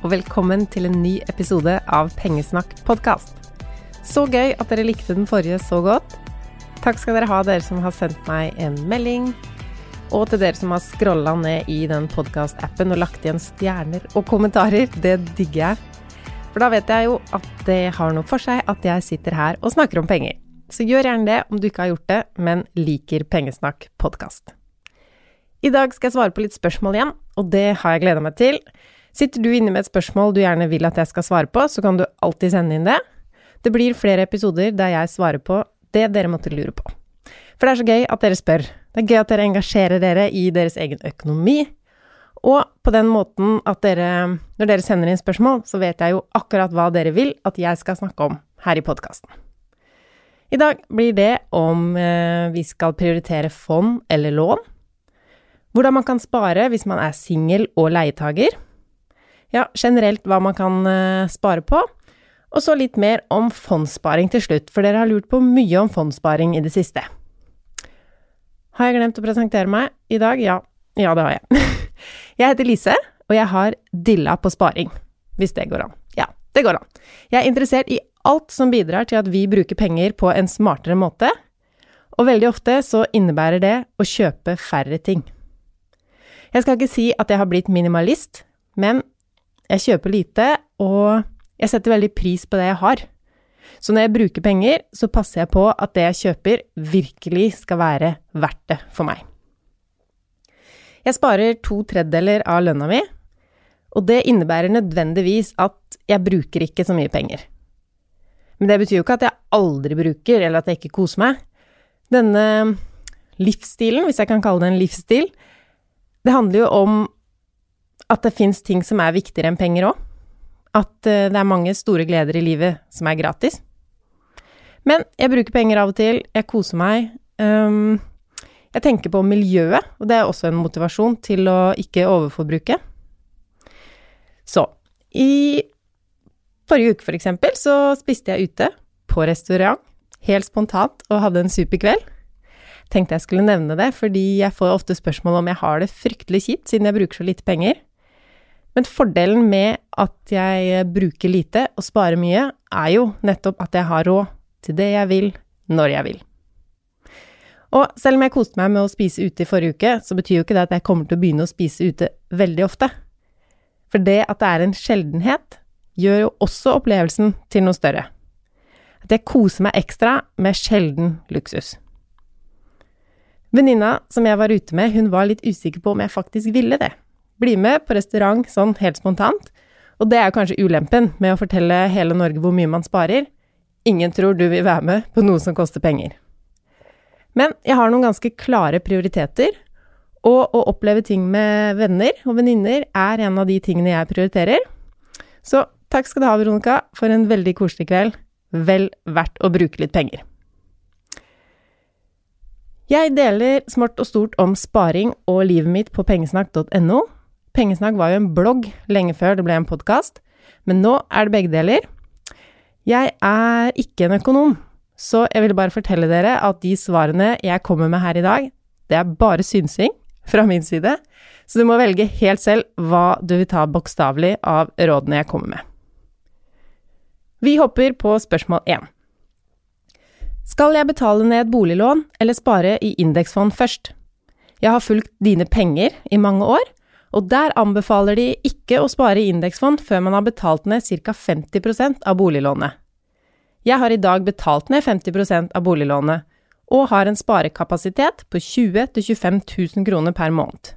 Og velkommen til en ny episode av Pengesnakk podkast. Så gøy at dere likte den forrige så godt. Takk skal dere ha, dere som har sendt meg en melding. Og til dere som har scrolla ned i den podkast-appen og lagt igjen stjerner og kommentarer. Det digger jeg. For da vet jeg jo at det har noe for seg at jeg sitter her og snakker om penger. Så gjør gjerne det om du ikke har gjort det, men liker Pengesnakk podkast. I dag skal jeg svare på litt spørsmål igjen, og det har jeg gleda meg til. Sitter du inne med et spørsmål du gjerne vil at jeg skal svare på, så kan du alltid sende inn det. Det blir flere episoder der jeg svarer på det dere måtte lure på. For det er så gøy at dere spør. Det er gøy at dere engasjerer dere i deres egen økonomi. Og på den måten at dere, når dere sender inn spørsmål, så vet jeg jo akkurat hva dere vil at jeg skal snakke om her i podkasten. I dag blir det om eh, vi skal prioritere fond eller lån. Hvordan man kan spare hvis man er singel og leietager ja, generelt hva man kan uh, spare på. Og så litt mer om fondssparing til slutt, for dere har lurt på mye om fondssparing i det siste. Har jeg glemt å presentere meg i dag? Ja. Ja, det har jeg. jeg heter Lise, og jeg har dilla på sparing. Hvis det går an. Ja, det går an. Jeg er interessert i alt som bidrar til at vi bruker penger på en smartere måte, og veldig ofte så innebærer det å kjøpe færre ting. Jeg skal ikke si at jeg har blitt minimalist, men jeg kjøper lite, og jeg setter veldig pris på det jeg har. Så når jeg bruker penger, så passer jeg på at det jeg kjøper, virkelig skal være verdt det for meg. Jeg sparer to tredjedeler av lønna mi, og det innebærer nødvendigvis at jeg bruker ikke så mye penger. Men det betyr jo ikke at jeg aldri bruker, eller at jeg ikke koser meg. Denne livsstilen, hvis jeg kan kalle det en livsstil, det handler jo om at det fins ting som er viktigere enn penger òg. At eh, det er mange store gleder i livet som er gratis. Men jeg bruker penger av og til, jeg koser meg. Um, jeg tenker på miljøet, og det er også en motivasjon til å ikke overforbruke. Så i forrige uke, for eksempel, så spiste jeg ute på restaurant, helt spontant, og hadde en super kveld. Tenkte jeg skulle nevne det, fordi jeg får ofte spørsmål om jeg har det fryktelig kjipt, siden jeg bruker så lite penger. Men fordelen med at jeg bruker lite og sparer mye, er jo nettopp at jeg har råd til det jeg vil, når jeg vil. Og selv om jeg koste meg med å spise ute i forrige uke, så betyr jo ikke det at jeg kommer til å begynne å spise ute veldig ofte. For det at det er en sjeldenhet, gjør jo også opplevelsen til noe større. At jeg koser meg ekstra med sjelden luksus. Venninna som jeg var ute med, hun var litt usikker på om jeg faktisk ville det. Bli med på restaurant sånn helt spontant. Og det er kanskje ulempen med å fortelle hele Norge hvor mye man sparer. Ingen tror du vil være med på noe som koster penger. Men jeg har noen ganske klare prioriteter, og å oppleve ting med venner og venninner er en av de tingene jeg prioriterer. Så takk skal du ha, Veronica, for en veldig koselig kveld. vel verdt å bruke litt penger. Jeg deler smått og stort om sparing og livet mitt på pengesnakk.no. Pengesnakk var jo en blogg lenge før det ble en podkast, men nå er det begge deler. Jeg er ikke en økonom, så jeg vil bare fortelle dere at de svarene jeg kommer med her i dag, det er bare synsing fra min side, så du må velge helt selv hva du vil ta bokstavelig av rådene jeg kommer med. Vi hopper på spørsmål én. Skal jeg betale ned boliglån eller spare i indeksfond først? Jeg har fulgt Dine penger i mange år, og der anbefaler de ikke å spare i indeksfond før man har betalt ned ca. 50% av boliglånet. Jeg har i dag betalt ned 50% av boliglånet, og har en sparekapasitet på 20 000-25 000 kroner per måned.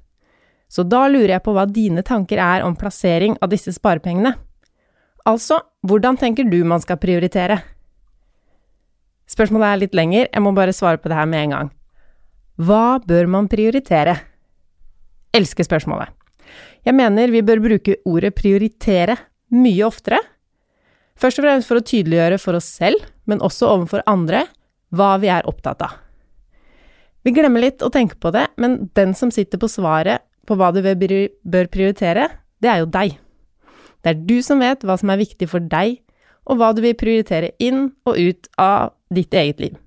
Så da lurer jeg på hva dine tanker er om plassering av disse sparepengene. Altså, hvordan tenker du man skal prioritere? Spørsmålet er litt lenger, jeg må bare svare på det her med en gang. Hva bør man prioritere? Elsker spørsmålet. Jeg mener vi bør bruke ordet prioritere mye oftere. Først og fremst for å tydeliggjøre for oss selv, men også overfor andre, hva vi er opptatt av. Vi glemmer litt å tenke på det, men den som sitter på svaret på hva du bør prioritere, det er jo deg. Det er du som vet hva som er viktig for deg, og hva du vil prioritere inn og ut av ditt eget liv.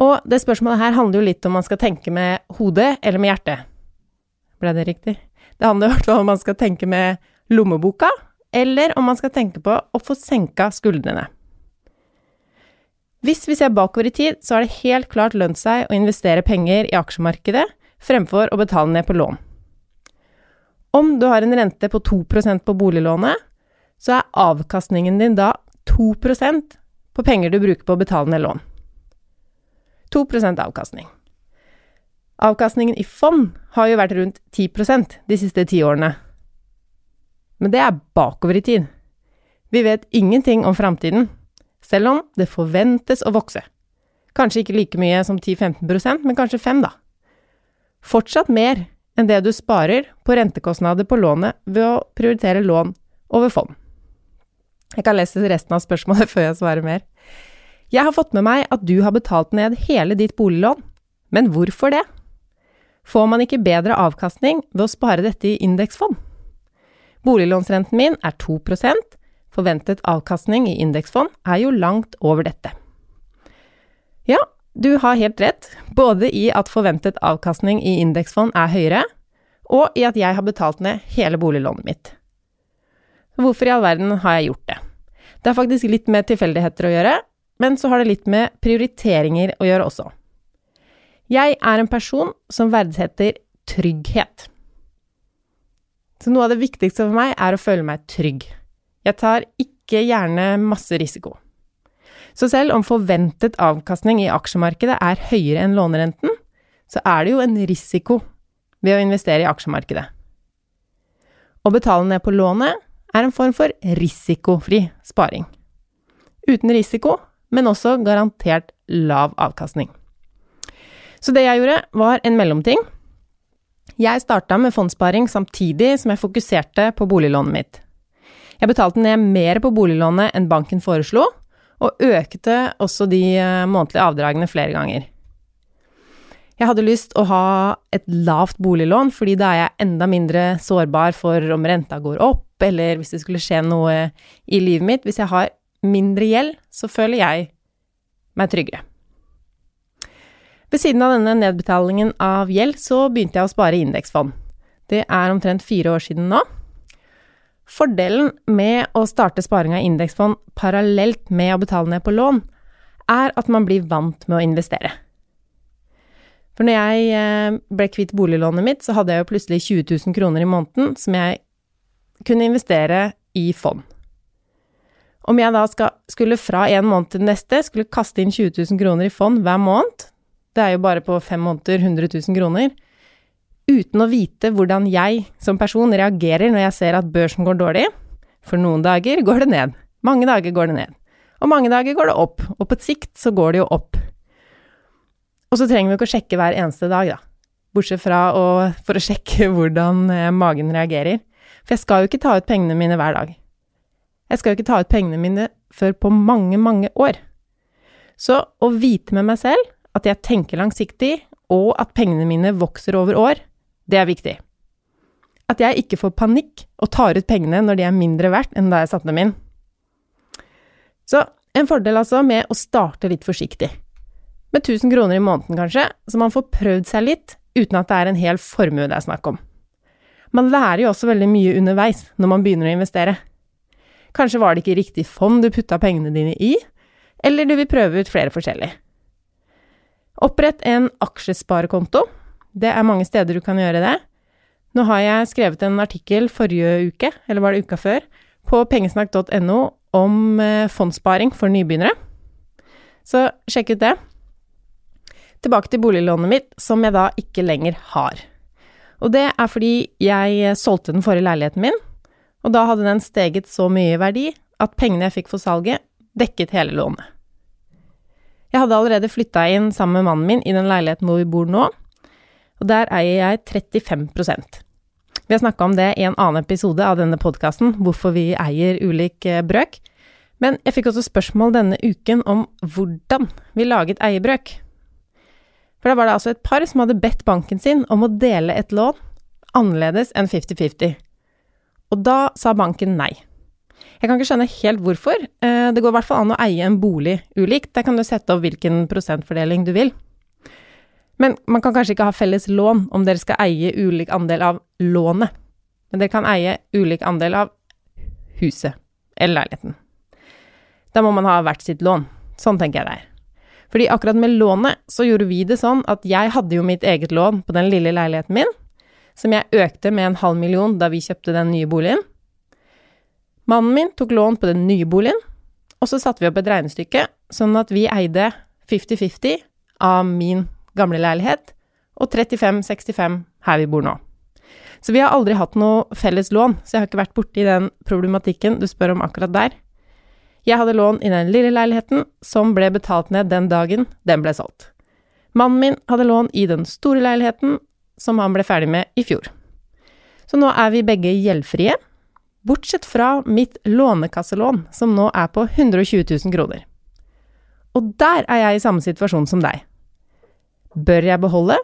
Og det spørsmålet her handler jo litt om man skal tenke med hodet eller med hjertet. Ble det riktig? Det handler i hvert fall om man skal tenke med lommeboka, eller om man skal tenke på å få senka skuldrene. Hvis vi ser bakover i tid, så har det helt klart lønt seg å investere penger i aksjemarkedet fremfor å betale ned på lån. Om du har en rente på 2% på boliglånet, så er avkastningen din da 2% på penger du bruker på å betale ned lån. 2% avkastning. Avkastningen i fond har jo vært rundt 10% de siste ti årene. Men det er bakover i tid. Vi vet ingenting om framtiden, selv om det forventes å vokse. Kanskje ikke like mye som 10-15% men kanskje 5 da. Fortsatt mer enn det du sparer på rentekostnader på lånet ved å prioritere lån over fond. Jeg kan lese resten av spørsmålet før jeg svarer mer. Jeg har fått med meg at du har betalt ned hele ditt boliglån, men hvorfor det? Får man ikke bedre avkastning ved å spare dette i indeksfond? Boliglånsrenten min er 2% forventet avkastning i indeksfond er jo langt over dette. Ja, du har helt rett, både i at forventet avkastning i indeksfond er høyere, og i at jeg har betalt ned hele boliglånet mitt. Hvorfor i all verden har jeg gjort det? Det har faktisk litt med tilfeldigheter å gjøre, men så har det litt med prioriteringer å gjøre også. Jeg er en person som verdsetter trygghet. Så noe av det viktigste for meg er å føle meg trygg. Jeg tar ikke gjerne masse risiko. Så selv om forventet avkastning i aksjemarkedet er høyere enn lånerenten, så er det jo en risiko ved å investere i aksjemarkedet. Å betale ned på lånet er en form for risikofri sparing. Uten risiko, men også garantert lav avkastning. Så det jeg gjorde, var en mellomting. Jeg starta med fondssparing samtidig som jeg fokuserte på boliglånet mitt. Jeg betalte ned mer på boliglånet enn banken foreslo, og økte også de eh, månedlige avdragene flere ganger. Jeg hadde lyst å ha et lavt boliglån, fordi da er jeg enda mindre sårbar for om renta går opp, eller hvis det skulle skje noe i livet mitt. Hvis jeg har mindre gjeld, så føler jeg meg tryggere. Ved siden av denne nedbetalingen av gjeld, så begynte jeg å spare i indeksfond. Det er omtrent fire år siden nå. Fordelen med å starte sparinga i indeksfond parallelt med å betale ned på lån, er at man blir vant med å investere. For når jeg eh, ble kvitt boliglånet mitt, så hadde jeg jo plutselig 20 000 kroner i måneden som jeg kunne investere i fond. Om jeg da skulle fra en måned til neste, skulle kaste inn 20 000 kroner i fond hver måned, det er jo bare på fem måneder 100 000 kroner, uten å vite hvordan jeg som person reagerer når jeg ser at børsen går dårlig, for noen dager går det ned, mange dager går det ned, og mange dager går det opp, og på et sikt så går det jo opp. Og så trenger vi ikke å sjekke hver eneste dag, da. Bortsett fra å, for å sjekke hvordan eh, magen reagerer. For jeg skal jo ikke ta ut pengene mine hver dag. Jeg skal jo ikke ta ut pengene mine før på mange, mange år. Så å vite med meg selv at jeg tenker langsiktig, og at pengene mine vokser over år, det er viktig. At jeg ikke får panikk og tar ut pengene når de er mindre verdt enn da jeg satte dem inn. Så en fordel altså med å starte litt forsiktig. Med 1000 kroner i måneden kanskje, så man får prøvd seg litt uten at det er en hel formue det er snakk om. Man lærer jo også veldig mye underveis når man begynner å investere. Kanskje var det ikke riktig fond du putta pengene dine i, eller du vil prøve ut flere forskjellige. Opprett en aksjesparekonto. Det er mange steder du kan gjøre det. Nå har jeg skrevet en artikkel forrige uke, eller var det uka før, på pengesnakk.no om eh, fondssparing for nybegynnere. Så sjekk ut det. Tilbake til boliglånet mitt, som jeg da ikke lenger har. Og det er fordi jeg solgte den forrige leiligheten min, og da hadde den steget så mye i verdi at pengene jeg fikk for salget, dekket hele lånet. Jeg hadde allerede flytta inn sammen med mannen min i den leiligheten hvor vi bor nå, og der eier jeg 35% Vi har snakka om det i en annen episode av denne podkasten, hvorfor vi eier ulik eh, brøk, men jeg fikk også spørsmål denne uken om hvordan vi laget eierbrøk. For da var det altså et par som hadde bedt banken sin om å dele et lån annerledes enn 50-50. Og da sa banken nei. Jeg kan ikke skjønne helt hvorfor. Eh, det går i hvert fall an å eie en bolig ulikt. Der kan du sette opp hvilken prosentfordeling du vil. Men man kan kanskje ikke ha felles lån om dere skal eie ulik andel av lånet. Men dere kan eie ulik andel av huset eller leiligheten. Da må man ha hvert sitt lån. Sånn tenker jeg det er. Fordi akkurat med lånet så gjorde vi det sånn at jeg hadde jo mitt eget lån på den lille leiligheten min, som jeg økte med en halv million da vi kjøpte den nye boligen. Mannen min tok lån på den nye boligen, og så satte vi opp et regnestykke sånn at vi eide 50-50 av min gamle leilighet og 35-65 her vi bor nå. Så vi har aldri hatt noe felles lån, så jeg har ikke vært borti den problematikken du spør om akkurat der. Jeg hadde lån i den lille leiligheten, som ble betalt ned den dagen den ble solgt. Mannen min hadde lån i den store leiligheten, som han ble ferdig med i fjor. Så nå er vi begge gjeldfrie, bortsett fra mitt lånekasselån, som nå er på 120 000 kroner. Og der er jeg i samme situasjon som deg. Bør jeg beholde,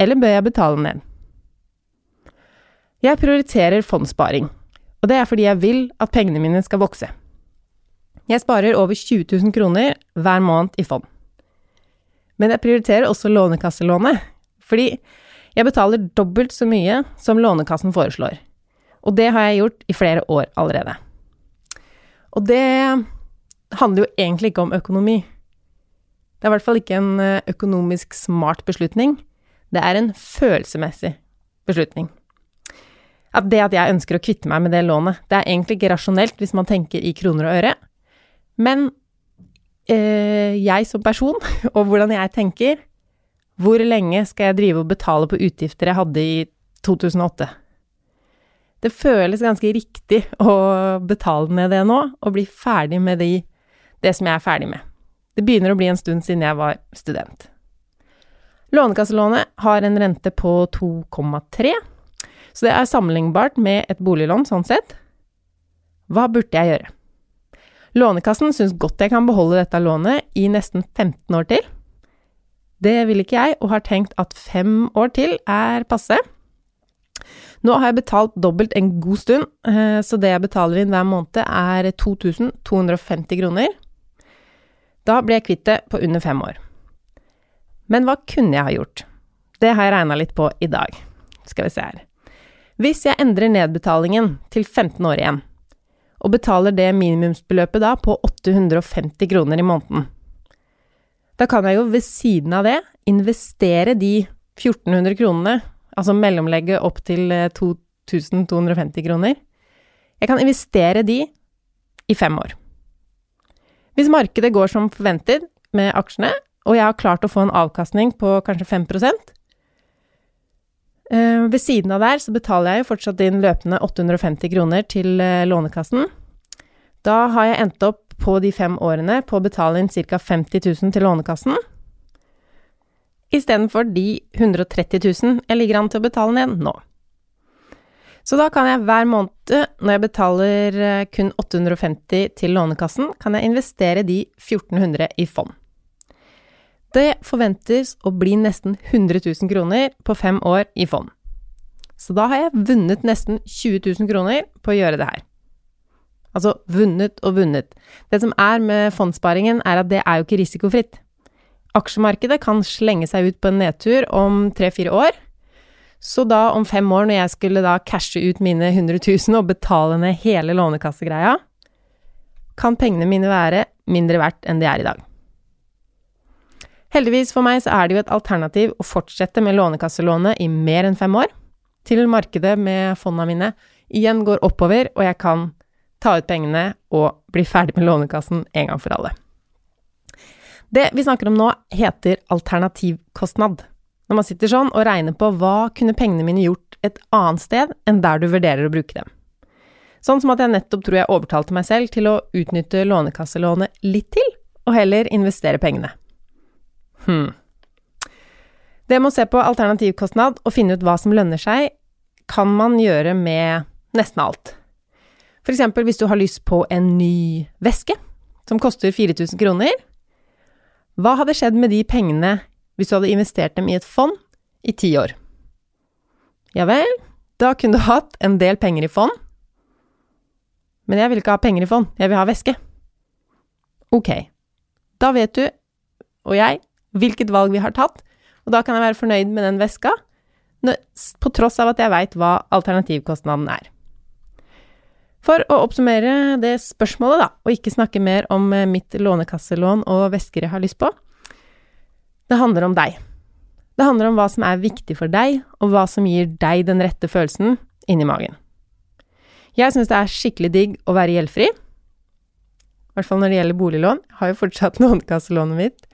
eller bør jeg betale ned? Jeg prioriterer fondssparing, og det er fordi jeg vil at pengene mine skal vokse. Jeg sparer over 20 000 kroner hver måned i fond. Men jeg prioriterer også Lånekasselånet, fordi jeg betaler dobbelt så mye som Lånekassen foreslår. Og det har jeg gjort i flere år allerede. Og det handler jo egentlig ikke om økonomi. Det er i hvert fall ikke en eh, økonomisk smart beslutning. Det er en følelsesmessig beslutning. At det at jeg ønsker å kvitte meg med det lånet, det er egentlig ikke rasjonelt hvis man tenker i kroner og øre, men eh, jeg som person, og hvordan jeg tenker Hvor lenge skal jeg drive og betale på utgifter jeg hadde i 2008? Det føles ganske riktig å betale ned det nå, og bli ferdig med de, det som jeg er ferdig med. Det begynner å bli en stund siden jeg var student. Lånekasselånet har en rente på 2,3, så det er sammenlignbart med et boliglån sånn sett. Hva burde jeg gjøre? Lånekassen syns godt jeg kan beholde dette lånet i nesten 15 år til. Det vil ikke jeg, og har tenkt at fem år til er passe. Nå har jeg betalt dobbelt en god stund, eh, så det jeg betaler inn hver måned er 2250 kroner. Da ble jeg kvitt det på under fem år. Men hva kunne jeg ha gjort? Det har jeg regna litt på i dag. Skal vi se her. Hvis jeg endrer nedbetalingen til 15 år igjen, og betaler det minimumsbeløpet da på 850 kroner i måneden, da kan jeg jo ved siden av det investere de 1400 kronene altså mellomlegget opp til 2250 eh, kroner. Jeg kan investere de i fem år. Hvis markedet går som forventet med aksjene, og jeg har klart å få en avkastning på kanskje 5 eh, Ved siden av der så betaler jeg jo fortsatt inn løpende 850 kroner til eh, Lånekassen. Da har jeg endt opp på de fem årene på å betale inn ca. 50 000 til Lånekassen istedenfor de 130 000 jeg ligger an til å betale ned nå. Så da kan jeg hver måned, når jeg betaler eh, kun 850 til Lånekassen, kan jeg investere de 1400 i fond. Det forventes å bli nesten 100 000 kroner på fem år i fond. Så da har jeg vunnet nesten 20 000 kroner på å gjøre det her. Altså vunnet og vunnet. Det som er med fondssparingen, er at det er jo ikke risikofritt. Aksjemarkedet kan slenge seg ut på en nedtur om tre-fire år, så da, om fem år, når jeg skulle da cashe ut mine 100 000 og betale ned hele lånekassegreia, kan pengene mine være mindre verdt enn de er i dag. Heldigvis for meg så er det jo et alternativ å fortsette med lånekasselånet i mer enn fem år, til markedet med fonda mine igjen går oppover, og jeg kan ta ut pengene og bli ferdig med Lånekassen en gang for alle. Det vi snakker om nå, heter alternativkostnad når man sitter sånn og regner på hva kunne pengene mine gjort et annet sted enn der du vurderer å bruke dem. Sånn som at jeg nettopp tror jeg overtalte meg selv til å utnytte lånekasselånet litt til, og heller investere pengene. Hm. Det med å se på alternativkostnad og finne ut hva som lønner seg, kan man gjøre med nesten alt. For eksempel hvis du har lyst på en ny veske som koster 4000 kroner. Hva hadde skjedd med de pengene hvis du hadde investert dem i et fond i ti år. Ja vel, da kunne du hatt en del penger i fond. Men jeg vil ikke ha penger i fond, jeg vil ha væske. Ok, da vet du, og jeg, hvilket valg vi har tatt, og da kan jeg være fornøyd med den veska, på tross av at jeg veit hva alternativkostnaden er. For å oppsummere det spørsmålet, da, og ikke snakke mer om eh, mitt lånekasselån og vesker jeg har lyst på, det handler om deg. Det handler om hva som er viktig for deg, og hva som gir deg den rette følelsen inni magen. Jeg syns det er skikkelig digg å være gjeldfri. I hvert fall når det gjelder boliglån. Jeg har jo fortsatt lånekasselånet mitt.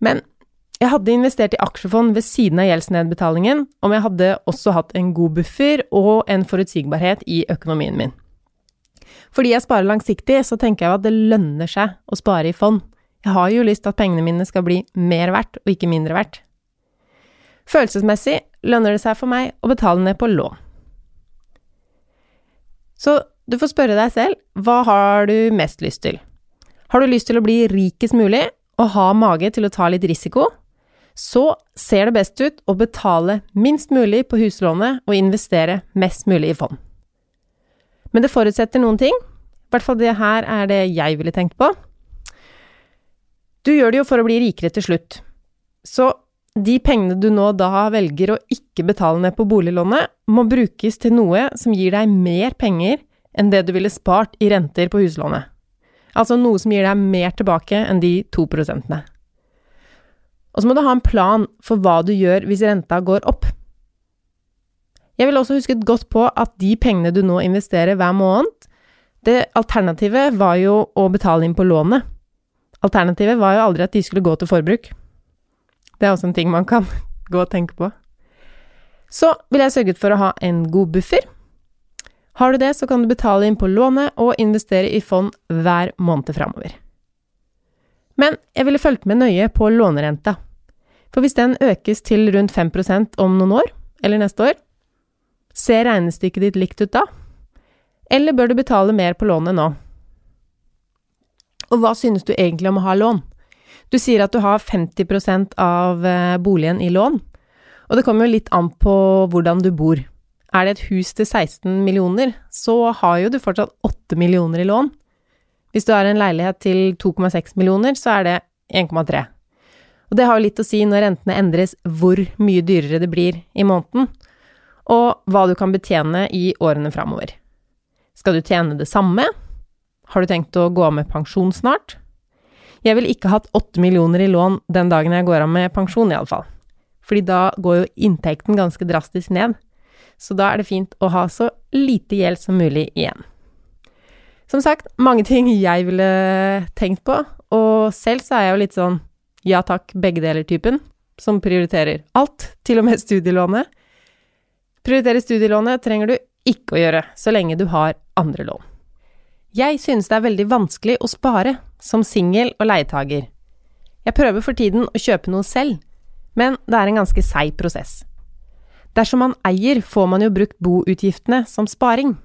Men jeg hadde investert i aksjefond ved siden av gjeldsnedbetalingen om jeg hadde også hatt en god buffer og en forutsigbarhet i økonomien min. Fordi jeg sparer langsiktig, så tenker jeg at det lønner seg å spare i fond. Jeg har jo lyst til at pengene mine skal bli mer verdt, og ikke mindre verdt. Følelsesmessig lønner det seg for meg å betale ned på lån. Så du får spørre deg selv, hva har du mest lyst til? Har du lyst til å bli rikest mulig og ha mage til å ta litt risiko? Så ser det best ut å betale minst mulig på huslånet og investere mest mulig i fond. Men det forutsetter noen ting. I hvert fall det her er det jeg ville tenkt på. Du gjør det jo for å bli rikere til slutt. Så de pengene du nå da velger å ikke betale ned på boliglånet, må brukes til noe som gir deg mer penger enn det du ville spart i renter på huslånet. Altså noe som gir deg mer tilbake enn de to prosentene. Og så må du ha en plan for hva du gjør hvis renta går opp. Jeg vil også huske godt på at de pengene du nå investerer hver måned, det alternativet var jo å betale inn på lånet. Alternativet var jo aldri at de skulle gå til forbruk. Det er også en ting man kan gå og tenke på. Så vil jeg sørget for å ha en god buffer. Har du det, så kan du betale inn på lånet og investere i fond hver måned framover. Men jeg ville fulgt med nøye på lånerenta. For hvis den økes til rundt 5% om noen år, eller neste år, ser regnestykket ditt likt ut da? Eller bør du betale mer på lånet nå? Og hva synes du egentlig om å ha lån? Du sier at du har 50 av eh, boligen i lån, og det kommer jo litt an på hvordan du bor. Er det et hus til 16 millioner, så har jo du fortsatt 8 millioner i lån. Hvis du har en leilighet til 2,6 millioner, så er det 1,3. Og det har jo litt å si når rentene endres, hvor mye dyrere det blir i måneden, og hva du kan betjene i årene framover. Skal du tjene det samme, har du tenkt å gå av med pensjon snart? Jeg ville ikke hatt åtte millioner i lån den dagen jeg går av med pensjon, iallfall. Fordi da går jo inntekten ganske drastisk ned. Så da er det fint å ha så lite gjeld som mulig igjen. Som sagt, mange ting jeg ville tenkt på, og selv så er jeg jo litt sånn ja takk, begge deler-typen, som prioriterer alt, til og med studielånet. Prioritere studielånet trenger du ikke å gjøre, så lenge du har andre lån. Jeg synes det er veldig vanskelig å spare, som singel og leietager. Jeg prøver for tiden å kjøpe noe selv, men det er en ganske seig prosess. Dersom man eier, får man jo brukt boutgiftene som sparing.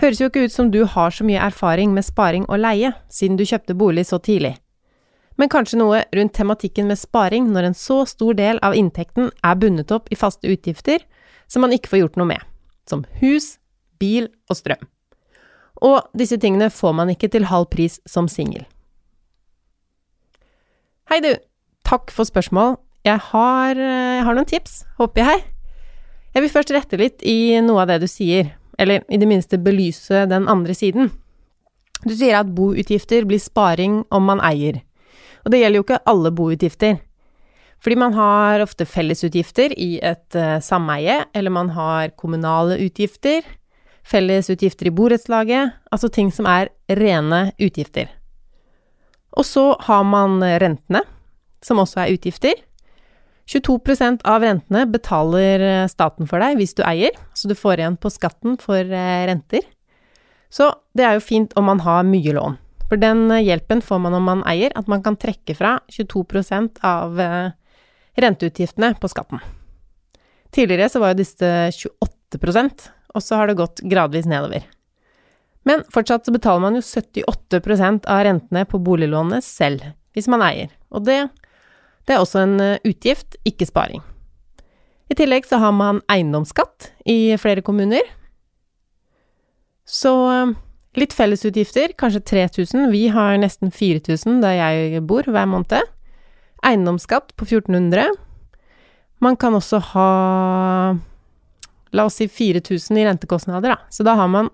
Høres jo ikke ut som du har så mye erfaring med sparing og leie, siden du kjøpte bolig så tidlig. Men kanskje noe rundt tematikken med sparing når en så stor del av inntekten er bundet opp i faste utgifter som man ikke får gjort noe med, som hus, bil og strøm. Og disse tingene får man ikke til halv pris som singel. Hei du, takk for spørsmål. Jeg har, jeg har noen tips, håper jeg. Jeg vil først rette litt i noe av det du sier, eller i det minste belyse den andre siden. Du sier at boutgifter blir sparing om man eier. Og det gjelder jo ikke alle boutgifter. Fordi man har ofte fellesutgifter i et uh, sameie, eller man har kommunale utgifter, fellesutgifter i borettslaget, altså ting som er rene utgifter. Og så har man rentene, som også er utgifter. 22% av rentene betaler eh, staten for deg hvis du eier, så du får igjen på skatten for eh, renter. Så det er jo fint om man har mye lån, for den eh, hjelpen får man om man eier, at man kan trekke fra 22% av renteutgiftene på skatten. Tidligere så var jo disse 28% og så har det gått gradvis nedover. Men fortsatt så betaler man jo 78% av rentene på boliglånet selv, hvis man eier, og det det er også en eh, utgift, ikke sparing. I tillegg så har man eiendomsskatt i flere kommuner. Så eh, litt fellesutgifter, kanskje 3000. Vi har nesten 4000 der jeg bor hver måned. Eiendomsskatt på 1400. Man kan også ha La oss si 4000 i rentekostnader, da. Så da har man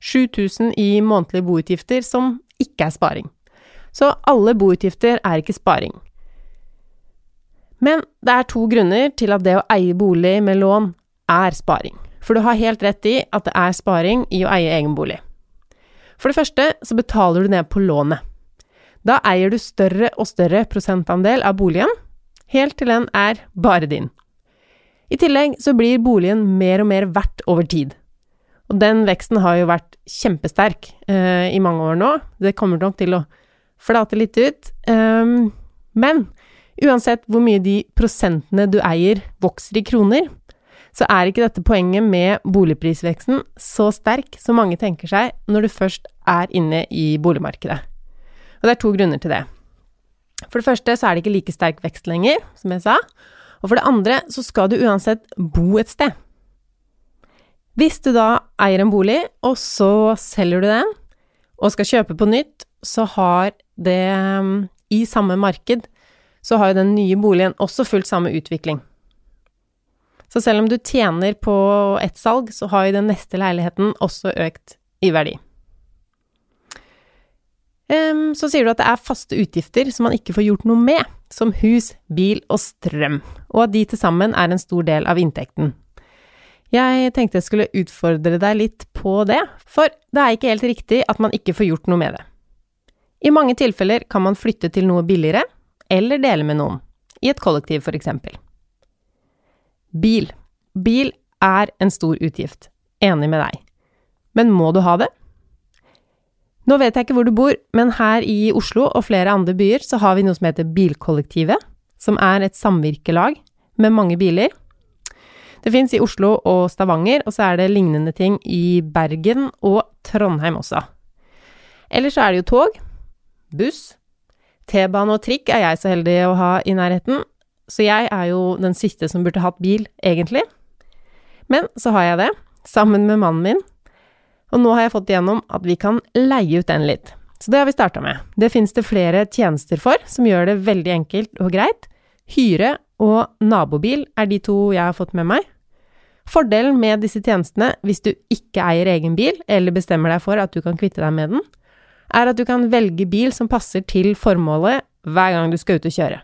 7000 i månedlige boutgifter som ikke er sparing. Så alle boutgifter er ikke sparing. Men det er to grunner til at det å eie bolig med lån er sparing. For du har helt rett i at det er sparing i å eie egen bolig. For det første så betaler du ned på lånet. Da eier du større og større prosentandel av boligen, helt til den er bare din. I tillegg så blir boligen mer og mer verdt over tid. Og den veksten har jo vært kjempesterk eh, i mange år nå. Det kommer nok til å flate litt ut. Um, men Uansett hvor mye de prosentene du eier vokser i kroner, så er ikke dette poenget med boligprisveksten så sterk som mange tenker seg når du først er inne i boligmarkedet. Og det er to grunner til det. For det første så er det ikke like sterk vekst lenger, som jeg sa. Og for det andre så skal du uansett bo et sted. Hvis du da eier en bolig, og så selger du den, og skal kjøpe på nytt, så har det mm, i samme marked så har jo den nye boligen også fulgt samme utvikling. Så selv om du tjener på ett salg, så har jo den neste leiligheten også økt i verdi. Um, så sier du at det er faste utgifter som man ikke får gjort noe med, som hus, bil og strøm, og at de til sammen er en stor del av inntekten. Jeg tenkte jeg skulle utfordre deg litt på det, for det er ikke helt riktig at man ikke får gjort noe med det. I mange tilfeller kan man flytte til noe billigere, eller dele med noen, i et kollektiv for eksempel. Bil. Bil er en stor utgift. Enig med deg. Men må du ha det? Nå vet jeg ikke hvor du bor, men her i Oslo og flere andre byer så har vi noe som heter Bilkollektivet, som er et samvirkelag med mange biler. Det fins i Oslo og Stavanger, og så er det lignende ting i Bergen og Trondheim også. Ellers så er det jo tog, buss, T-bane og trikk er jeg så heldig å ha i nærheten, så jeg er jo den siste som burde hatt bil, egentlig. Men så har jeg det, sammen med mannen min, og nå har jeg fått igjennom at vi kan leie ut den litt. Så det har vi starta med. Det finnes det flere tjenester for, som gjør det veldig enkelt og greit. Hyre og nabobil er de to jeg har fått med meg. Fordelen med disse tjenestene, hvis du ikke eier egen bil, eller bestemmer deg for at du kan kvitte deg med den, er at du kan velge bil som passer til formålet hver gang du skal ut og kjøre.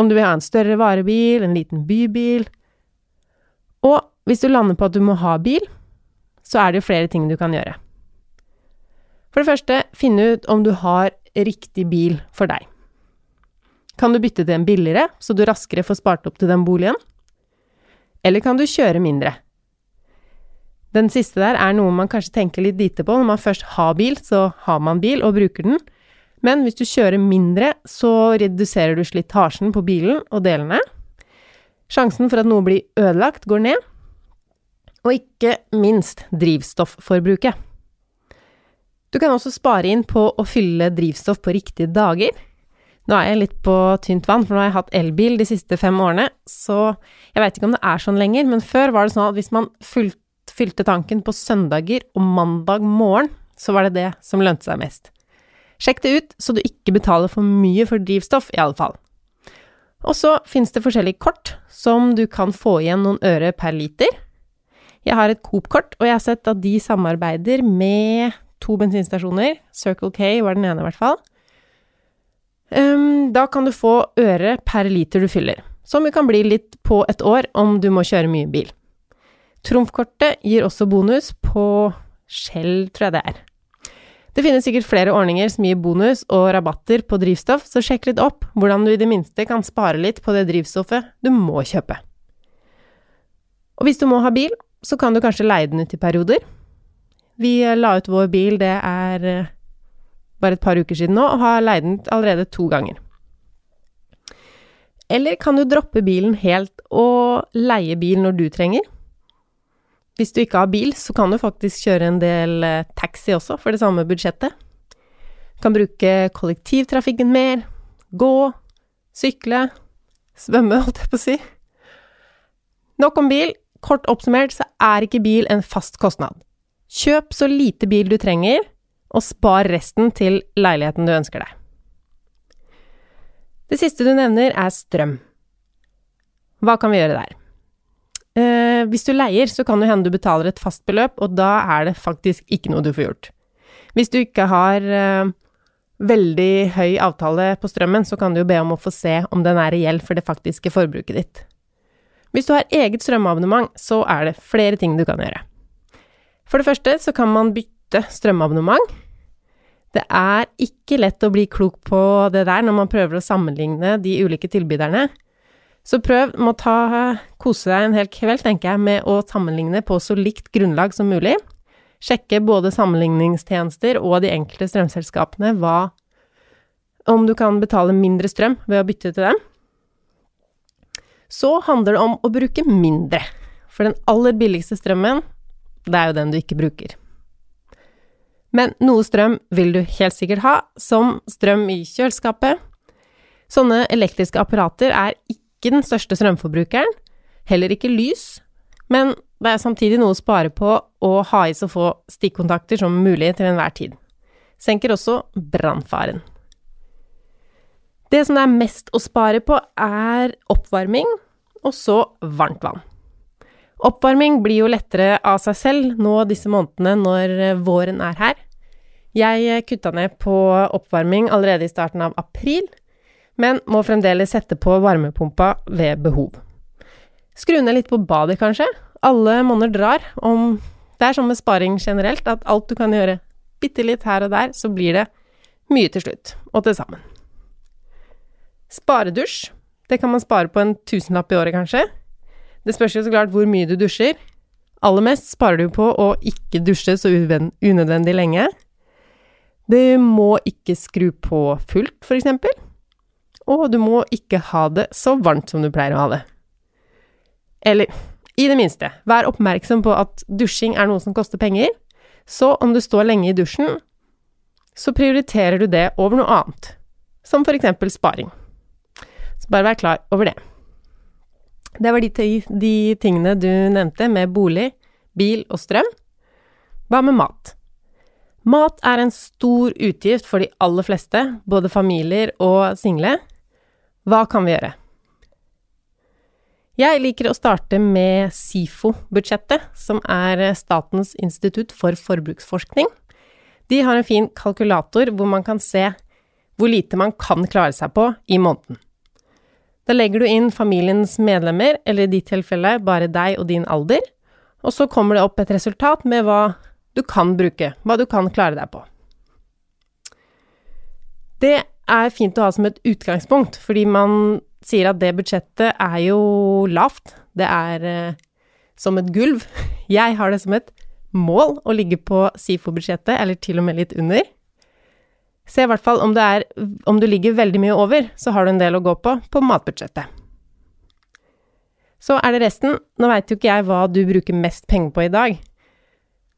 Om du vil ha en større varebil, en liten bybil Og hvis du lander på at du må ha bil, så er det jo flere ting du kan gjøre. For det første, finne ut om du har riktig bil for deg. Kan du bytte til en billigere, så du raskere får spart opp til den boligen? Eller kan du kjøre mindre? Den siste der er noe man kanskje tenker litt lite på. Når man først har bil, så har man bil og bruker den. Men hvis du kjører mindre, så reduserer du slitasjen på bilen og delene. Sjansen for at noe blir ødelagt, går ned. Og ikke minst drivstofforbruket. Du kan også spare inn på å fylle drivstoff på riktige dager. Nå er jeg litt på tynt vann, for nå har jeg hatt elbil de siste fem årene, så jeg veit ikke om det er sånn lenger, men før var det sånn at hvis man fylte tanken på søndager og mandag morgen, så var det det som lønte seg mest. Sjekk det ut, så du ikke betaler for mye for drivstoff, i alle fall. Og så finnes det forskjellige kort som du kan få igjen noen øre per liter. Jeg har et Coop-kort, og jeg har sett at de samarbeider med to bensinstasjoner. Circle K var den ene, i hvert fall. Um, da kan du få øre per liter du fyller, som jo kan bli litt på et år om du må kjøre mye bil. Trumfkortet gir også bonus på Shell, tror jeg det er. Det finnes sikkert flere ordninger som gir bonus og rabatter på drivstoff, så sjekk litt opp hvordan du i det minste kan spare litt på det drivstoffet du må kjøpe. Og hvis du må ha bil, så kan du kanskje leie den ut i perioder. Vi la ut vår bil, det er eh, bare et par uker siden nå, og har leid den allerede to ganger. Eller kan du droppe bilen helt og leie bil når du trenger? Hvis du ikke har bil, så kan du faktisk kjøre en del eh, taxi også, for det samme budsjettet. Du kan bruke kollektivtrafikken mer, gå, sykle, svømme, holdt jeg på å si. Nok om bil. Kort oppsummert så er ikke bil en fast kostnad. Kjøp så lite bil du trenger, og spar resten til leiligheten du ønsker deg. Det siste du nevner, er strøm. Hva kan vi gjøre der? Eh, hvis du leier, så kan det hende du betaler et fast beløp, og da er det faktisk ikke noe du får gjort. Hvis du ikke har eh, veldig høy avtale på strømmen, så kan du jo be om å få se om den er reell for det faktiske forbruket ditt. Hvis du har eget strømabonnement, så er det flere ting du kan gjøre. For det første så kan man bytte strømabonnement. Det er ikke lett å bli klok på det der når man prøver å sammenligne de ulike tilbyderne. Så prøv å ta, kose deg en hel kveld, tenker jeg, med å sammenligne på så likt grunnlag som mulig. Sjekke både sammenligningstjenester og de enkelte strømselskapene hva Om du kan betale mindre strøm ved å bytte til dem. Så handler det om å bruke mindre. For den aller billigste strømmen, det er jo den du ikke bruker. Men noe strøm vil du helt sikkert ha, som strøm i kjøleskapet. Sånne elektriske apparater er ikke den største strømforbrukeren, heller ikke lys, men det er samtidig noe å spare på å ha i så få stikkontakter som mulig til enhver tid. Senker også brannfaren. Det som det er mest å spare på, er oppvarming, og så varmt vann. Oppvarming blir jo lettere av seg selv nå disse månedene når våren er her. Jeg kutta ned på oppvarming allerede i starten av april, men må fremdeles sette på varmepumpa ved behov. Skru ned litt på badet, kanskje. Alle monner drar. Om Det er sånn med sparing generelt, at alt du kan gjøre bitte litt her og der, så blir det mye til slutt, og til sammen. Sparedusj. Det kan man spare på en tusenlapp i året, kanskje. Det spørs jo så klart hvor mye du dusjer. Aller mest sparer du på å ikke dusje så unødvendig lenge. Du må ikke skru på fullt, for eksempel og du må ikke ha det så varmt som du pleier å ha det. Eller, i det minste, vær oppmerksom på at dusjing er noe som koster penger, så om du står lenge i dusjen, så prioriterer du det over noe annet, som for eksempel sparing. Bare vær klar over det. Det var de, de tingene du nevnte med bolig, bil og strøm. Hva med mat? Mat er en stor utgift for de aller fleste, både familier og single. Hva kan vi gjøre? Jeg liker å starte med SIFO-budsjettet, som er Statens institutt for forbruksforskning. De har en fin kalkulator hvor man kan se hvor lite man kan klare seg på i måneden. Da legger du inn familiens medlemmer, eller i ditt tilfelle bare deg og din alder, og så kommer det opp et resultat med hva du kan bruke, hva du kan klare deg på. Det er fint å ha som et utgangspunkt, fordi man sier at det budsjettet er jo lavt. Det er eh, som et gulv. Jeg har det som et mål å ligge på SIFO-budsjettet, eller til og med litt under. Se i hvert fall om, om du ligger veldig mye over, så har du en del å gå på på matbudsjettet. Så er det resten. Nå veit jo ikke jeg hva du bruker mest penger på i dag.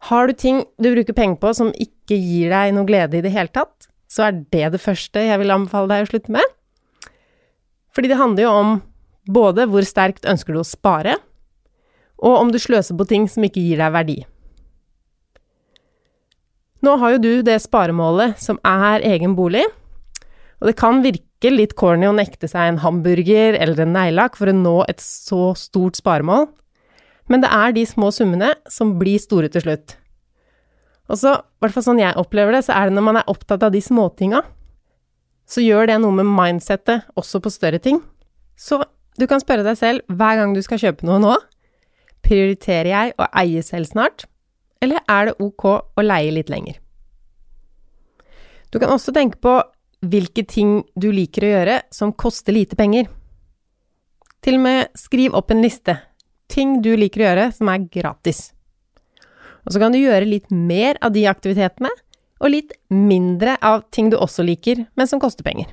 Har du ting du bruker penger på som ikke gir deg noe glede i det hele tatt, så er det det første jeg vil anbefale deg å slutte med. Fordi det handler jo om både hvor sterkt ønsker du å spare, og om du sløser på ting som ikke gir deg verdi. Nå har jo du det sparemålet som er egen bolig, og det kan virke litt corny å nekte seg en hamburger eller en neglelakk for å nå et så stort sparemål, men det er de små summene som blir store til slutt. Og så, i hvert fall sånn jeg opplever det, så er det når man er opptatt av de småtinga, så gjør det noe med mindsettet også på større ting. Så du kan spørre deg selv hver gang du skal kjøpe noe nå, prioriterer jeg å eie selv snart, eller er det ok å leie litt lenger? Du kan også tenke på hvilke ting du liker å gjøre som koster lite penger. Til og med skriv opp en liste. Ting du liker å gjøre som er gratis. Og så kan du gjøre litt mer av de aktivitetene, og litt mindre av ting du også liker, men som koster penger.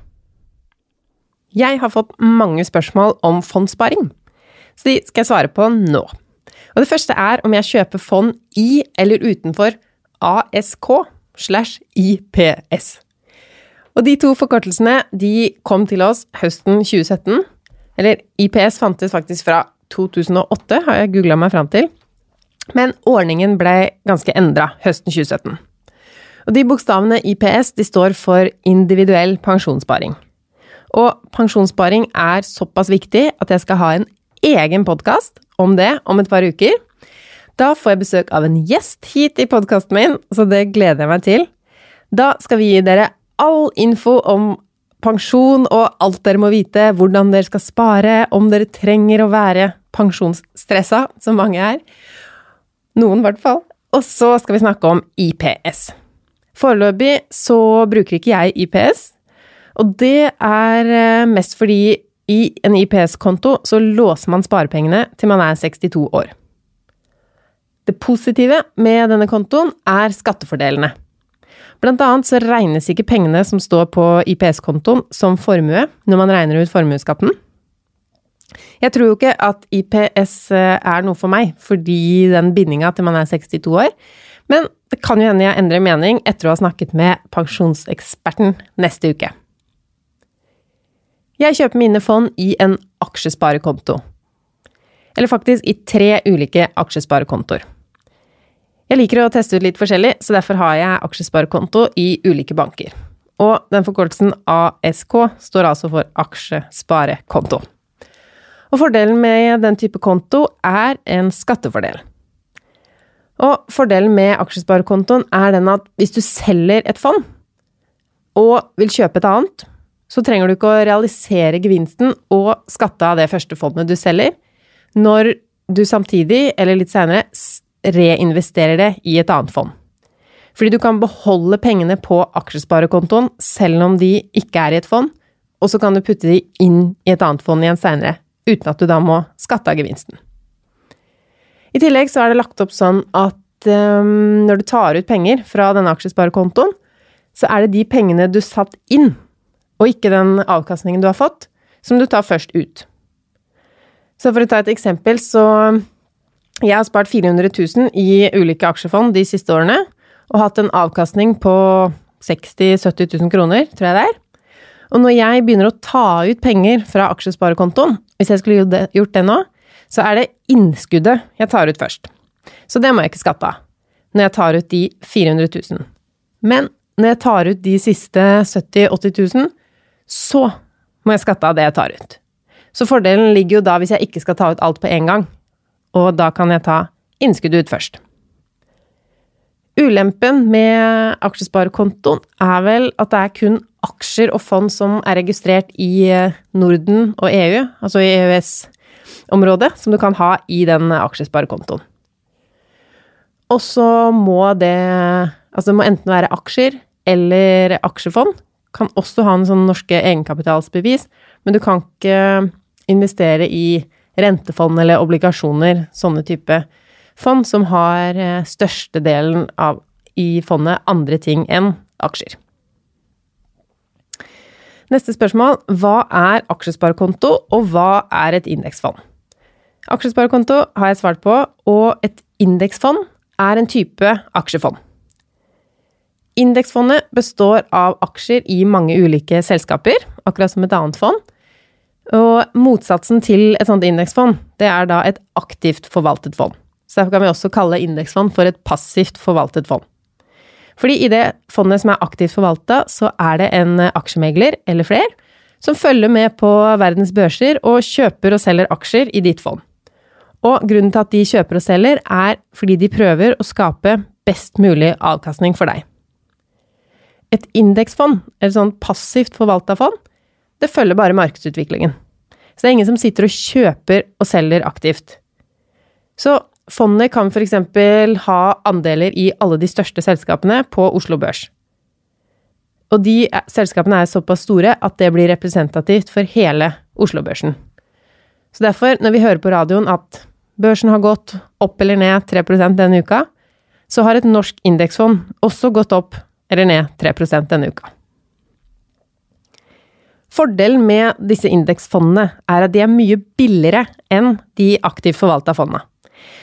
Jeg har fått mange spørsmål om fondssparing, så de skal jeg svare på nå. Og det første er om jeg kjøper fond i eller utenfor ASK slash IPS. Og de to forkortelsene de kom til oss høsten 2017. Eller IPS fantes faktisk fra 2008, har jeg googla meg fram til. Men ordningen ble ganske endra høsten 2017. Og de bokstavene IPS de står for individuell pensjonssparing. Og pensjonssparing er såpass viktig at jeg skal ha en egen podkast om det om et par uker. Da får jeg besøk av en gjest hit i podkasten min, så det gleder jeg meg til. Da skal vi gi dere all info om pensjon og alt dere må vite, hvordan dere skal spare, om dere trenger å være pensjonsstressa, som mange er. Noen, i hvert fall. Og så skal vi snakke om IPS. Foreløpig så bruker ikke jeg IPS, og det er eh, mest fordi i en IPS-konto så låser man sparepengene til man er 62 år. Det positive med denne kontoen er skattefordelene. Blant annet så regnes ikke pengene som står på IPS-kontoen som formue når man regner ut formuesskatten. Jeg tror jo ikke at IPS eh, er noe for meg, fordi den bindinga til man er 62 år. Men det kan jo hende jeg endrer mening etter å ha snakket med pensjonseksperten neste uke. Jeg kjøper mine fond i en aksjesparekonto. Eller faktisk i tre ulike aksjesparekontoer. Jeg liker å teste ut litt forskjellig, så derfor har jeg aksjesparekonto i ulike banker. Og den forkortelsen ASK står altså for aksjesparekonto. Og fordelen med den type konto er en skattefordel. Og fordelen med aksjesparekontoen er den at hvis du selger et fond og vil kjøpe et annet, så trenger du ikke å realisere gevinsten og skatte av det første fondet du selger, når du samtidig, eller litt seinere, reinvesterer det i et annet fond. Fordi du kan beholde pengene på aksjesparekontoen selv om de ikke er i et fond, og så kan du putte de inn i et annet fond igjen seinere, uten at du da må skatte av gevinsten. I tillegg så er det lagt opp sånn at um, når du tar ut penger fra denne aksjesparekontoen, så er det de pengene du satt inn, og ikke den avkastningen du har fått, som du tar først ut. Så for å ta et eksempel, så jeg har spart 400 000 i ulike aksjefond de siste årene, og hatt en avkastning på 60 000-70 000 kroner, tror jeg det er. Og når jeg begynner å ta ut penger fra aksjesparekontoen, hvis jeg skulle gjort det nå, så er det innskuddet jeg tar ut først. Så det må jeg ikke skatte av når jeg tar ut de 400 000. Men når jeg tar ut de siste 70 000-80 000, så må jeg skatte av det jeg tar ut. Så fordelen ligger jo da hvis jeg ikke skal ta ut alt på en gang, og da kan jeg ta innskuddet ut først. Ulempen med aksjesparekontoen er vel at det er kun aksjer og fond som er registrert i eh, Norden og EU, altså i EØS-området, som du kan ha i den aksjesparekontoen. Og så må det Altså det må enten være aksjer eller aksjefond. Kan også ha en sånn norske egenkapitalsbevis, men du kan ikke investere i rentefond eller obligasjoner, sånne type fond, som har eh, størstedelen i fondet andre ting enn aksjer. Neste spørsmål hva er aksjesparekonto, og hva er et indeksfond? Aksjesparekonto har jeg svart på, og et indeksfond er en type aksjefond. Indeksfondet består av aksjer i mange ulike selskaper, akkurat som et annet fond. Og motsatsen til et sånt indeksfond, det er da et aktivt forvaltet fond. Så derfor kan vi også kalle indeksfond for et passivt forvaltet fond. Fordi i det fondet som er aktivt forvalta, så er det en aksjemegler, eller flere, som følger med på verdens børser og kjøper og selger aksjer i ditt fond. Og grunnen til at de kjøper og selger, er fordi de prøver å skape best mulig avkastning for deg. Et indeksfond, eller sånn passivt forvalta fond, det følger bare markedsutviklingen. Så det er ingen som sitter og kjøper og selger aktivt. Så fondet kan f.eks. ha andeler i alle de største selskapene på Oslo Børs. Og de selskapene er såpass store at det blir representativt for hele Oslo-børsen. Så derfor, når vi hører på radioen at børsen har gått opp eller ned 3% denne uka, så har et norsk indeksfond også gått opp eller ned 3% denne uka. Fordelen med disse indeksfondene er at de er mye billigere enn de aktivt forvalta fondene.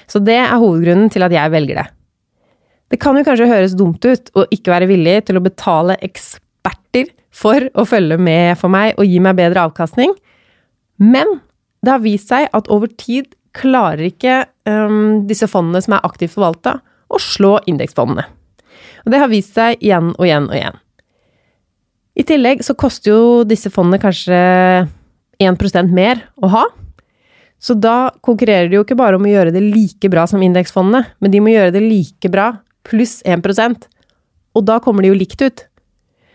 Så det er hovedgrunnen til at jeg velger det. Det kan jo kanskje høres dumt ut å ikke være villig til å betale eksperter for å følge med for meg og gi meg bedre avkastning, men det har vist seg at over tid klarer ikke um, disse fondene som er aktivt forvalta, å slå indeksfondene. Og det har vist seg igjen og igjen og igjen. I tillegg så koster jo disse fondene kanskje 1% mer å ha. Så da konkurrerer de jo ikke bare om å gjøre det like bra som indeksfondene, men de må gjøre det like bra pluss 1% Og da kommer de jo likt ut.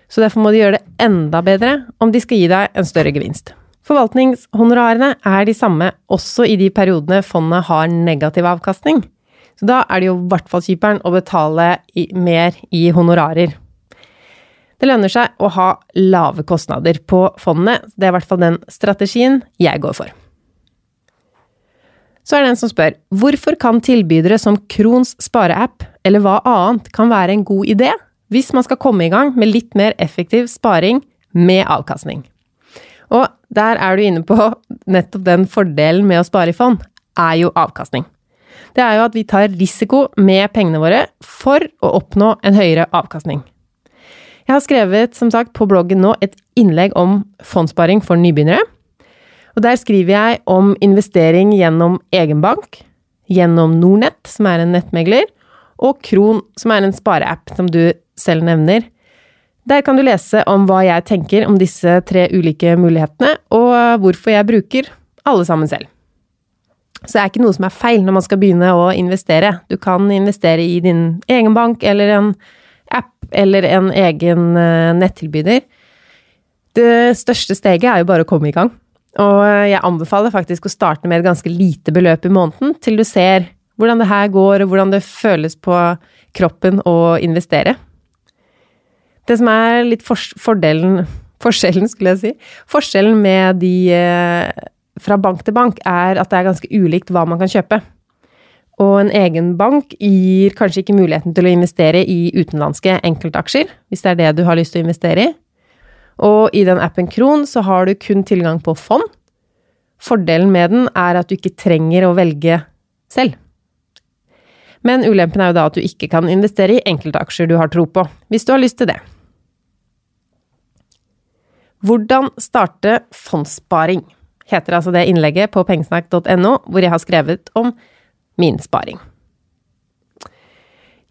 Så derfor må de gjøre det enda bedre om de skal gi deg en større gevinst. Forvaltningshonorarene er de samme også i de periodene fondet har negativ avkastning. Så da er det jo i hvert fall kjiperen å betale i, mer i honorarer. Det lønner seg å ha lave kostnader på fondet. Det er i hvert fall den strategien jeg går for. Så er det en som spør hvorfor kan tilbydere som Krons spareapp eller hva annet kan være en god idé hvis man skal komme i gang med litt mer effektiv sparing med avkastning? Og der er du inne på nettopp den fordelen med å spare i fond, er jo avkastning. Det er jo at vi tar risiko med pengene våre for å oppnå en høyere avkastning. Jeg har skrevet, som sagt, på bloggen nå et innlegg om fondssparing for nybegynnere. Og der skriver jeg om investering gjennom egen bank, gjennom Nornett, som er en nettmegler, og Kron, som er en spareapp som du selv nevner. Der kan du lese om hva jeg tenker om disse tre ulike mulighetene, og hvorfor jeg bruker alle sammen selv. Så det er ikke noe som er feil når man skal begynne å investere. Du kan investere i din egen bank eller en app eller en egen eh, nettilbyder. Det største steget er jo bare å komme i gang. Og jeg anbefaler faktisk å starte med et ganske lite beløp i måneden, til du ser hvordan det her går, og hvordan det føles på kroppen å investere. Det som er litt fordelen Forskjellen, skulle jeg si. Forskjellen med de eh, fra bank til bank er at det er ganske ulikt hva man kan kjøpe. Og en egen bank gir kanskje ikke muligheten til å investere i utenlandske enkeltaksjer, hvis det er det du har lyst til å investere i. Og i den appen Kron så har du kun tilgang på fond. Fordelen med den er at du ikke trenger å velge selv. Men ulempen er jo da at du ikke kan investere i enkeltaksjer du har tro på, hvis du har lyst til det. Hvordan starte fondssparing, heter altså det innlegget på pengesnakk.no hvor jeg har skrevet om min sparing.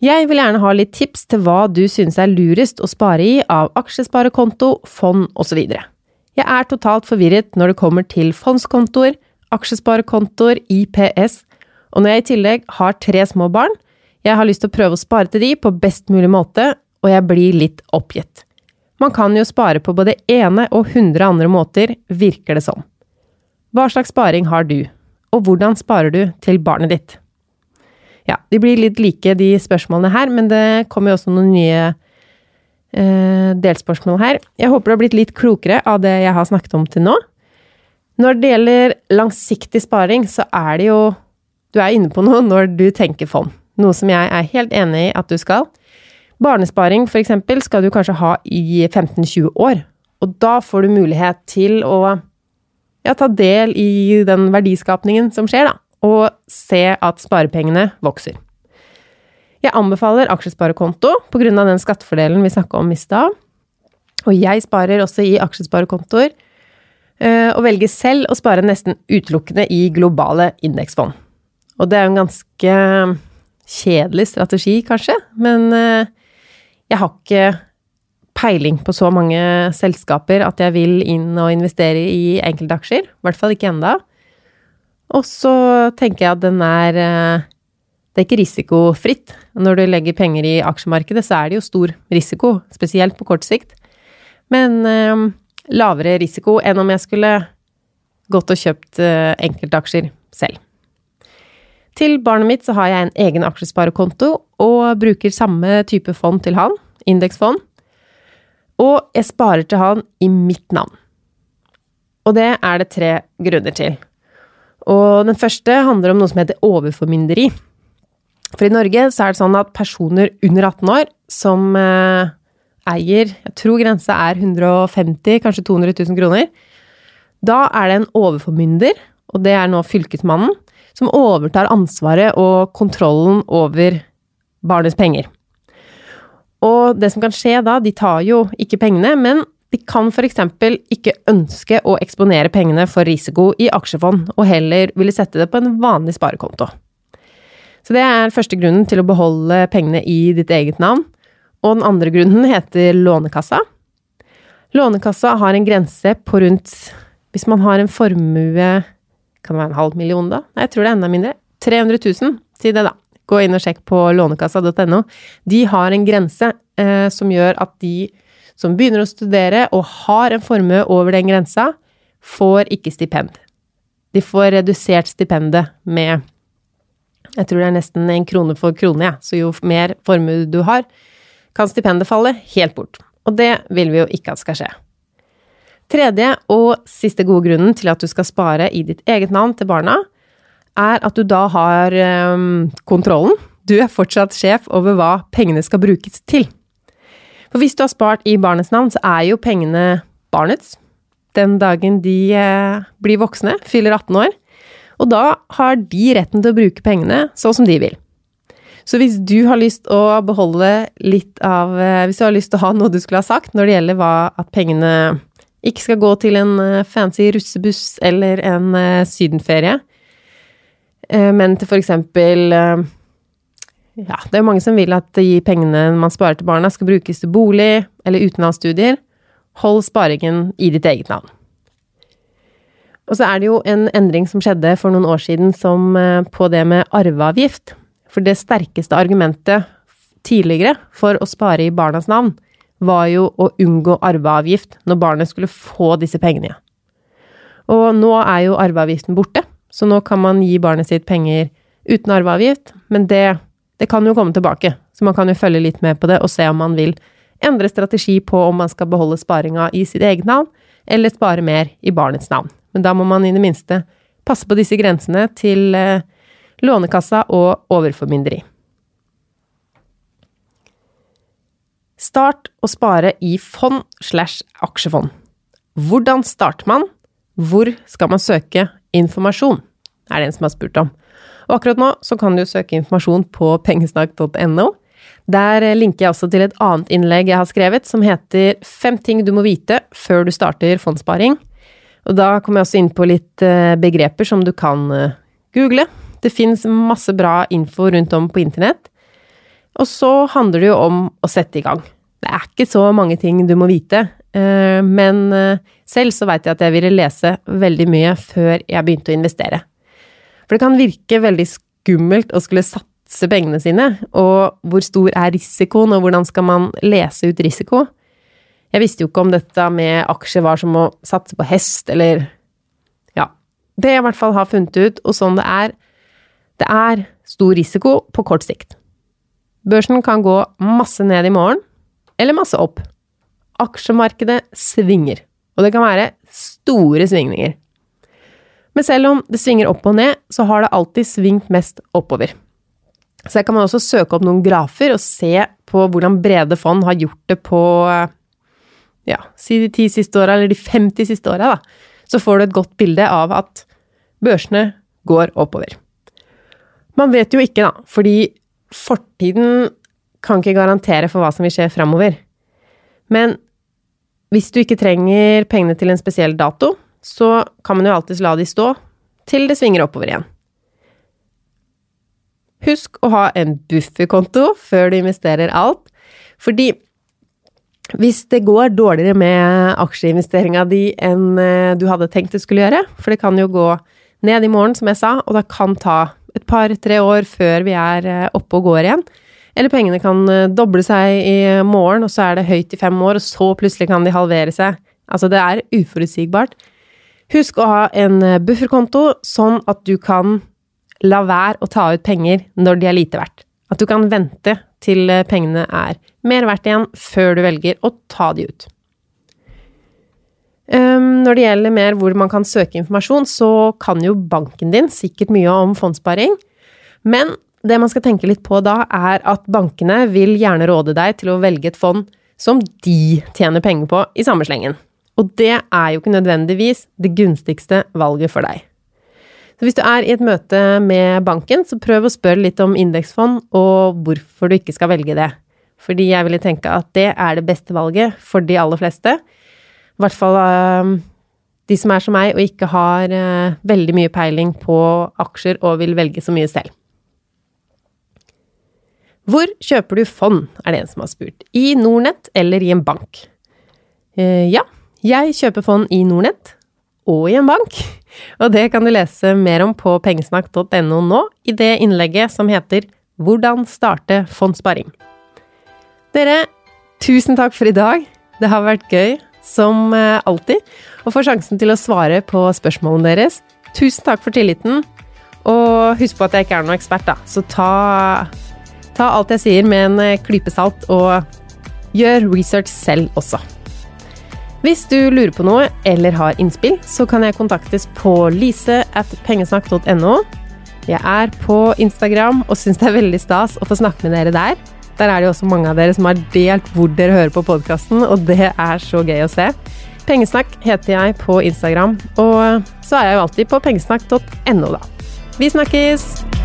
Jeg vil gjerne ha litt tips til hva du synes er lurest å spare i av aksjesparekonto, fond osv. Jeg er totalt forvirret når det kommer til fondskontoer, aksjesparekontoer, IPS, og når jeg i tillegg har tre små barn, jeg har lyst til å prøve å spare til de på best mulig måte, og jeg blir litt oppgitt. Man kan jo spare på både ene og hundre andre måter, virker det som. Hva slags sparing har du? og hvordan sparer du til barnet ditt? Ja, de blir litt like, de spørsmålene her, men det kommer jo også noen nye eh, delspørsmål her. Jeg håper du har blitt litt klokere av det jeg har snakket om til nå. Når det gjelder langsiktig sparing, så er det jo Du er inne på noe når du tenker fond. Noe som jeg er helt enig i at du skal. Barnesparing, eksempel, skal du kanskje ha i 15-20 år. Og da får du mulighet til å ja, ta del i den verdiskapningen som skjer, da. og se at sparepengene vokser. Jeg anbefaler aksjesparekonto pga. den skattefordelen vi snakka om i stad. Og jeg sparer også i aksjesparekontoer, eh, og velger selv å spare nesten utelukkende i globale indeksfond. Og det er jo en ganske kjedelig strategi, kanskje, men eh, jeg har ikke peiling på så mange selskaper at jeg vil inn og investere i enkeltaksjer. I hvert fall ikke enda. Og så tenker jeg at den er eh, Det er ikke risikofritt. Når du legger penger i aksjemarkedet, så er det jo stor risiko, spesielt på kort sikt. Men eh, lavere risiko enn om jeg skulle gått og kjøpt eh, enkeltaksjer selv. Til barnet mitt så har jeg en egen aksjesparekonto og bruker samme type fond til han, indeksfond. Og jeg sparer til han i mitt navn. Og det er det tre grunner til. Og den første handler om noe som heter overformynderi. For i Norge så er det sånn at personer under 18 år som eh, eier Jeg tror grensa er 150 kanskje 200 000 kroner. Da er det en overformynder, og det er nå fylkesmannen, som overtar ansvaret og kontrollen over barnets penger. Og det som kan skje da, de tar jo ikke pengene, men de kan f.eks. ikke ønske å eksponere pengene for risiko i aksjefond, og heller ville sette det på en vanlig sparekonto. Så det er første grunnen til å beholde pengene i ditt eget navn. Og den andre grunnen heter Lånekassa. Lånekassa har en grense på rundt Hvis man har en formue Kan det være en halv million, da? Nei, jeg tror det er enda mindre. 300 000, si det, da. Gå inn og sjekk på lånekassa.no. De har en grense eh, som gjør at de som begynner å studere og har en formue over den grensa, får ikke stipend. De får redusert stipendet med jeg tror det er nesten en krone for krone, ja. Så jo mer formue du har, kan stipendet falle helt bort. Og det vil vi jo ikke at skal skje. Tredje og siste gode grunnen til at du skal spare i ditt eget navn til barna, er at du da har um, kontrollen. Du er fortsatt sjef over hva pengene skal brukes til. For hvis du har spart i barnets navn, så er jo pengene barnets den dagen de uh, blir voksne, fyller 18 år. Og da har de retten til å bruke pengene sånn som de vil. Så hvis du har lyst å beholde litt av eh, Hvis du har lyst til å ha noe du skulle ha sagt når det gjelder hva, at pengene ikke skal gå til en eh, fancy russebuss eller en sydenferie, men til for eksempel eh, Ja, det er jo mange som vil at de pengene man sparer til barna, skal brukes til bolig eller utenlandsstudier. Hold sparingen i ditt eget navn. Og så er det jo en endring som skjedde for noen år siden som eh, på det med arveavgift. For det sterkeste argumentet tidligere for å spare i barnas navn, var jo å unngå arveavgift når barnet skulle få disse pengene. Og nå er jo arveavgiften borte. Så nå kan man gi barnet sitt penger uten arveavgift, men det, det kan jo komme tilbake. Så man kan jo følge litt med på det og se om man vil endre strategi på om man skal beholde sparinga i sitt eget navn, eller spare mer i barnets navn. Men da må man i det minste passe på disse grensene til eh, Lånekassa og overformynderi. Start å spare i fond slash aksjefond. Hvordan starter man? Hvor skal man søke informasjon? er det en som har spurt om. Og akkurat nå så kan du søke informasjon på pengesnakk.no. Der linker jeg også til et annet innlegg jeg har skrevet, som heter Fem ting du må vite før du starter fondssparing. Og da kommer jeg også inn på litt eh, begreper som du kan eh, google. Det fins masse bra info rundt om på internett. Og så handler det jo om å sette i gang. Det er ikke så mange ting du må vite, Eh, men eh, selv så veit jeg at jeg ville lese veldig mye før jeg begynte å investere. For det kan virke veldig skummelt å skulle satse pengene sine, og hvor stor er risikoen, og hvordan skal man lese ut risiko? Jeg visste jo ikke om dette med aksjer var som å satse på hest, eller Ja. Det jeg i hvert fall har funnet ut, og sånn det er, det er stor risiko på kort sikt. Børsen kan gå masse ned i morgen, eller masse opp aksjemarkedet svinger, og det kan være store svingninger. Men selv om det svinger opp og ned, så har det alltid svingt mest oppover. Så her kan man også søke opp noen grafer og se på hvordan brede fond har gjort det på ja, si de ti siste åra, eller de 50 siste åra, da. Så får du et godt bilde av at børsene går oppover. Man vet jo ikke, da, fordi fortiden kan ikke garantere for hva som vil skje framover. Men hvis du ikke trenger pengene til en spesiell dato, så kan man jo alltids la de stå til det svinger oppover igjen. Husk å ha en bufferkonto før du investerer alt, fordi hvis det går dårligere med aksjeinvesteringa di enn eh, du hadde tenkt det skulle gjøre, for det kan jo gå ned i morgen, som jeg sa, og det kan ta et par-tre år før vi er eh, oppe og går igjen. Eller pengene kan eh, doble seg i morgen, og så er det høyt i fem år, og så plutselig kan de halvere seg. Altså, det er uforutsigbart. Husk å ha en bufferkonto, sånn at du kan la være å ta ut penger når de er lite verdt. At du kan vente til pengene er mer verdt igjen før du velger å ta de ut. Um, når det gjelder mer hvor man kan søke informasjon, så kan jo banken din sikkert mye om fondssparing, men det man skal tenke litt på da, er at bankene vil gjerne råde deg til å velge et fond som de tjener penger på i samme slengen. Og det er jo ikke nødvendigvis det gunstigste valget for deg. Så hvis du er i et møte med banken, så prøv å spørre litt om indeksfond og hvorfor du ikke skal velge det. Fordi jeg ville tenke at det er det beste valget for de aller fleste. I hvert fall uh, de som er som meg og ikke har uh, veldig mye peiling på aksjer og vil velge så mye selv. Hvor kjøper du fond, er det en som har spurt. I Nordnett eller i en bank? Eh, ja, jeg kjøper fond i Nordnett og i en bank. Og det kan du lese mer om på pengesnakk.no nå, i det innlegget som heter Hvordan starte fondssparing. Dere, tusen takk for i dag. Det har vært gøy, som eh, alltid, å få sjansen til å svare på spørsmålene deres. Tusen takk for tilliten. Og husk på at jeg ikke er noen ekspert, da, så ta, ta alt jeg sier med en eh, klype salt, og gjør research selv også. Hvis du lurer på noe eller har innspill, så kan jeg kontaktes på lise at pengesnakk.no. Jeg er på Instagram og syns det er veldig stas å få snakke med dere der. Der er det jo også mange av dere som har delt hvor dere hører på podkasten, og det er så gøy å se. Pengesnakk heter jeg på Instagram, og så er jeg jo alltid på pengesnakk.no, da. Vi snakkes!